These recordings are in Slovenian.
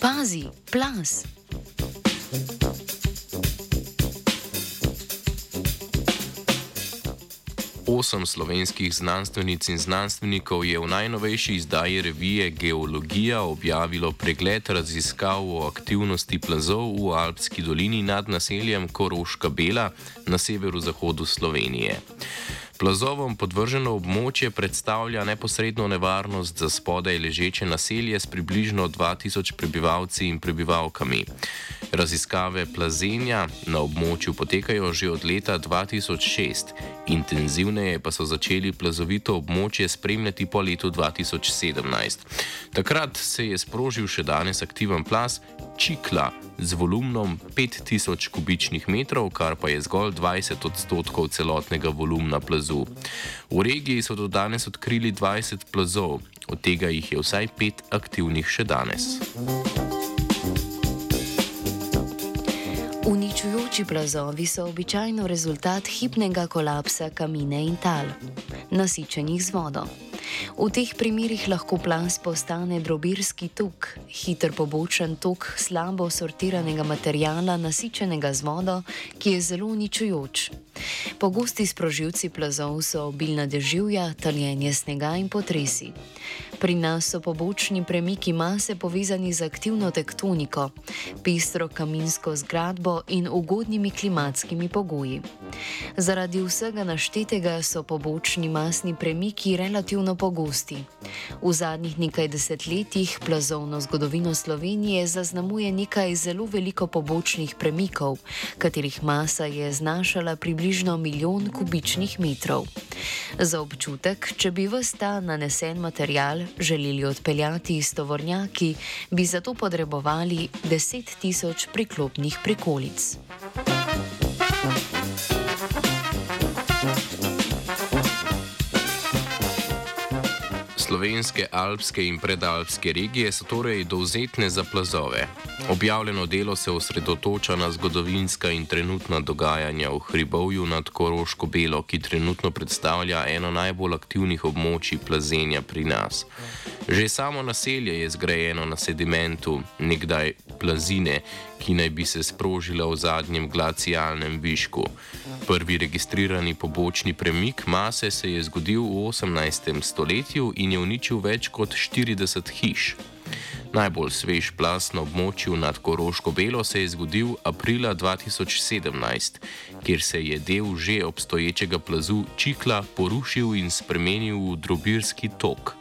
Pazi, plas! Osem slovenskih znanstvenic in znanstvenikov je v najnovejši izdaji revije Geologija objavilo pregled raziskav o aktivnosti plazov v Alpski dolini nad naseljem Koroška Bela na severu-zahodu Slovenije. Plazovom podvrženo območje predstavlja neposredno nevarnost za spodaj ležeče naselje s približno 2000 prebivalci in prebivalkami. Raziskave plazenja na območju potekajo že od leta 2006, intenzivneje pa so začeli plazovito območje spremljati po letu 2017. Takrat se je sprožil še danes aktiven plaz Čikla z volumnom 5000 kubičnih metrov, kar pa je zgolj 20 odstotkov celotnega volumna plazu. V regiji so do danes odkrili 20 plazov, od tega jih je vsaj 5 aktivnih še danes. Uničujoči plazovi so običajno rezultat hipnega kolapsa kamine in tal, nasičenih z vodo. V teh primerih lahko plaz postane drobirski tok, hiter pobočen tok slabo sortiranega materijala, nasičenega z vodo, ki je zelo uničujoč. Pogosti sprožilci plazov so obilna deživja, taljenje snega in potresi. Pri nas so pobočni premiki mase povezani z aktivno tektoniko, pestro kaminsko zgradbo in ugodnimi klimatskimi pogoji. Zaradi vsega naštetega so pobočni masni premiki relativno pogosti. V zadnjih nekaj desetletjih plazovno zgodovino Slovenije zaznamuje nekaj zelo veliko pobočnih premikov, katerih masa je znašala približno milijon kubičnih metrov. Za občutek, če bi vsta ta nanesen material želeli odpeljati s tovornjaki, bi zato potrebovali 10 tisoč priklopnih prikolic. Slovenske alpske in predalpske regije so torej dovzetne za plazove. Objavljeno delo se osredotoča na zgodovinska in trenutna dogajanja v hribovju nad Koroško Belo, ki trenutno predstavlja eno najbolj aktivnih območij plazenja pri nas. Že samo naselje je zgrajeno na sedimentu, nekdaj plazine, ki naj bi se sprožila v zadnjem glacialnem višku. Prvi registrirani pobočni premik mase se je zgodil v 18. stoletju in je uničil več kot 40 hiš. Najbolj svež plas na območju nad Koroško Belo se je zgodil aprila 2017, kjer se je del že obstoječega plazu Čikla porušil in spremenil v drobirski tok.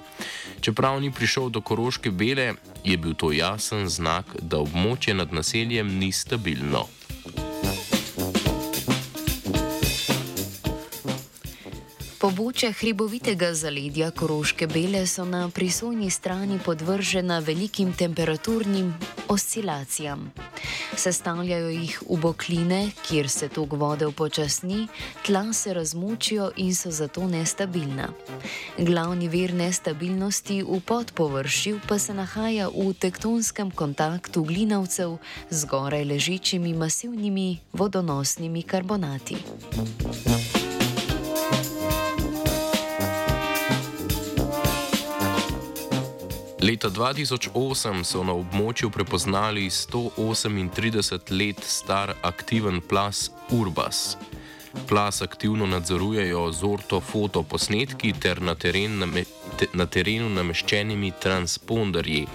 Čeprav ni prišel do Koroške Bele, je bil to jasen znak, da območje nad naseljem ni stabilno. Pobočja hribovitega zaledja Koroške bele so na prisojni strani podvržena velikim temperaturnim oscilacijam. Sestavljajo jih ubokline, kjer se tok vode upočasni, tla se razmočijo in so zato nestabilna. Glavni vir nestabilnosti v podpovršju pa se nahaja v tektonskem kontaktu glinavcev z zgoraj ležečimi masivnimi vodonosnimi karbonati. Thank you. Leta 2008 so na območju prepoznali 138 let star aktiven plas Urbas. Plas aktivno nadzorujejo z ortofoto posnetki ter na, teren name, te, na terenu nameščenimi transponderji,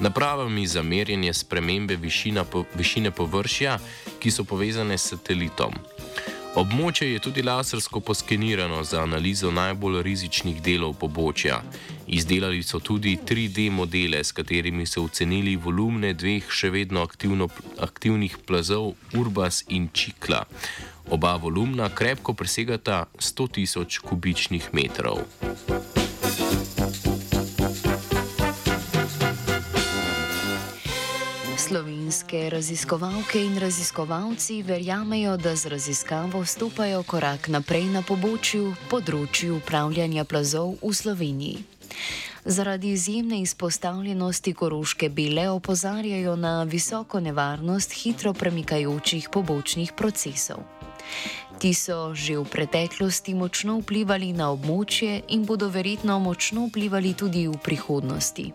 napravami za merjenje spremembe višina, po, višine površja, ki so povezane s satelitom. Območje je tudi lasersko poskenirano za analizo najbolj rizičnih delov pobočja. Izdelali so tudi 3D modele, s katerimi so ocenili volumne dveh še vedno aktivno, aktivnih plazov Urbas in Čikla. Oba volumna krepko presegata 100 tisoč kubičnih metrov. Slovenske raziskovalke in raziskovalci verjamejo, da z raziskavo stopajo korak naprej na pobočju področju upravljanja plazov v Sloveniji. Zaradi izjemne izpostavljenosti koroške bele opozarjajo na visoko nevarnost hitro premikajočih pobočnih procesov. Ti so že v preteklosti močno vplivali na območje in bodo verjetno močno vplivali tudi v prihodnosti.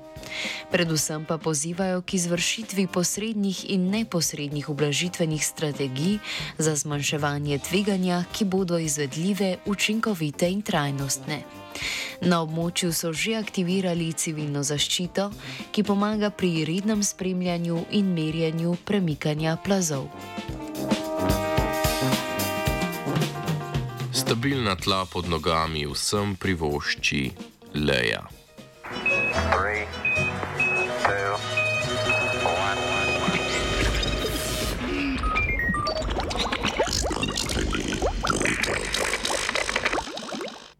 Predvsem pa pozivajo k izvršitvi posrednih in neposrednih ublažitvenih strategij za zmanjševanje tveganja, ki bodo izvedljive, učinkovite in trajnostne. Na območju so že aktivirali civilno zaščito, ki pomaga pri rednem spremljanju in merjenju premikanja plazov. Stabilna tla pod nogami vsem privošči leja.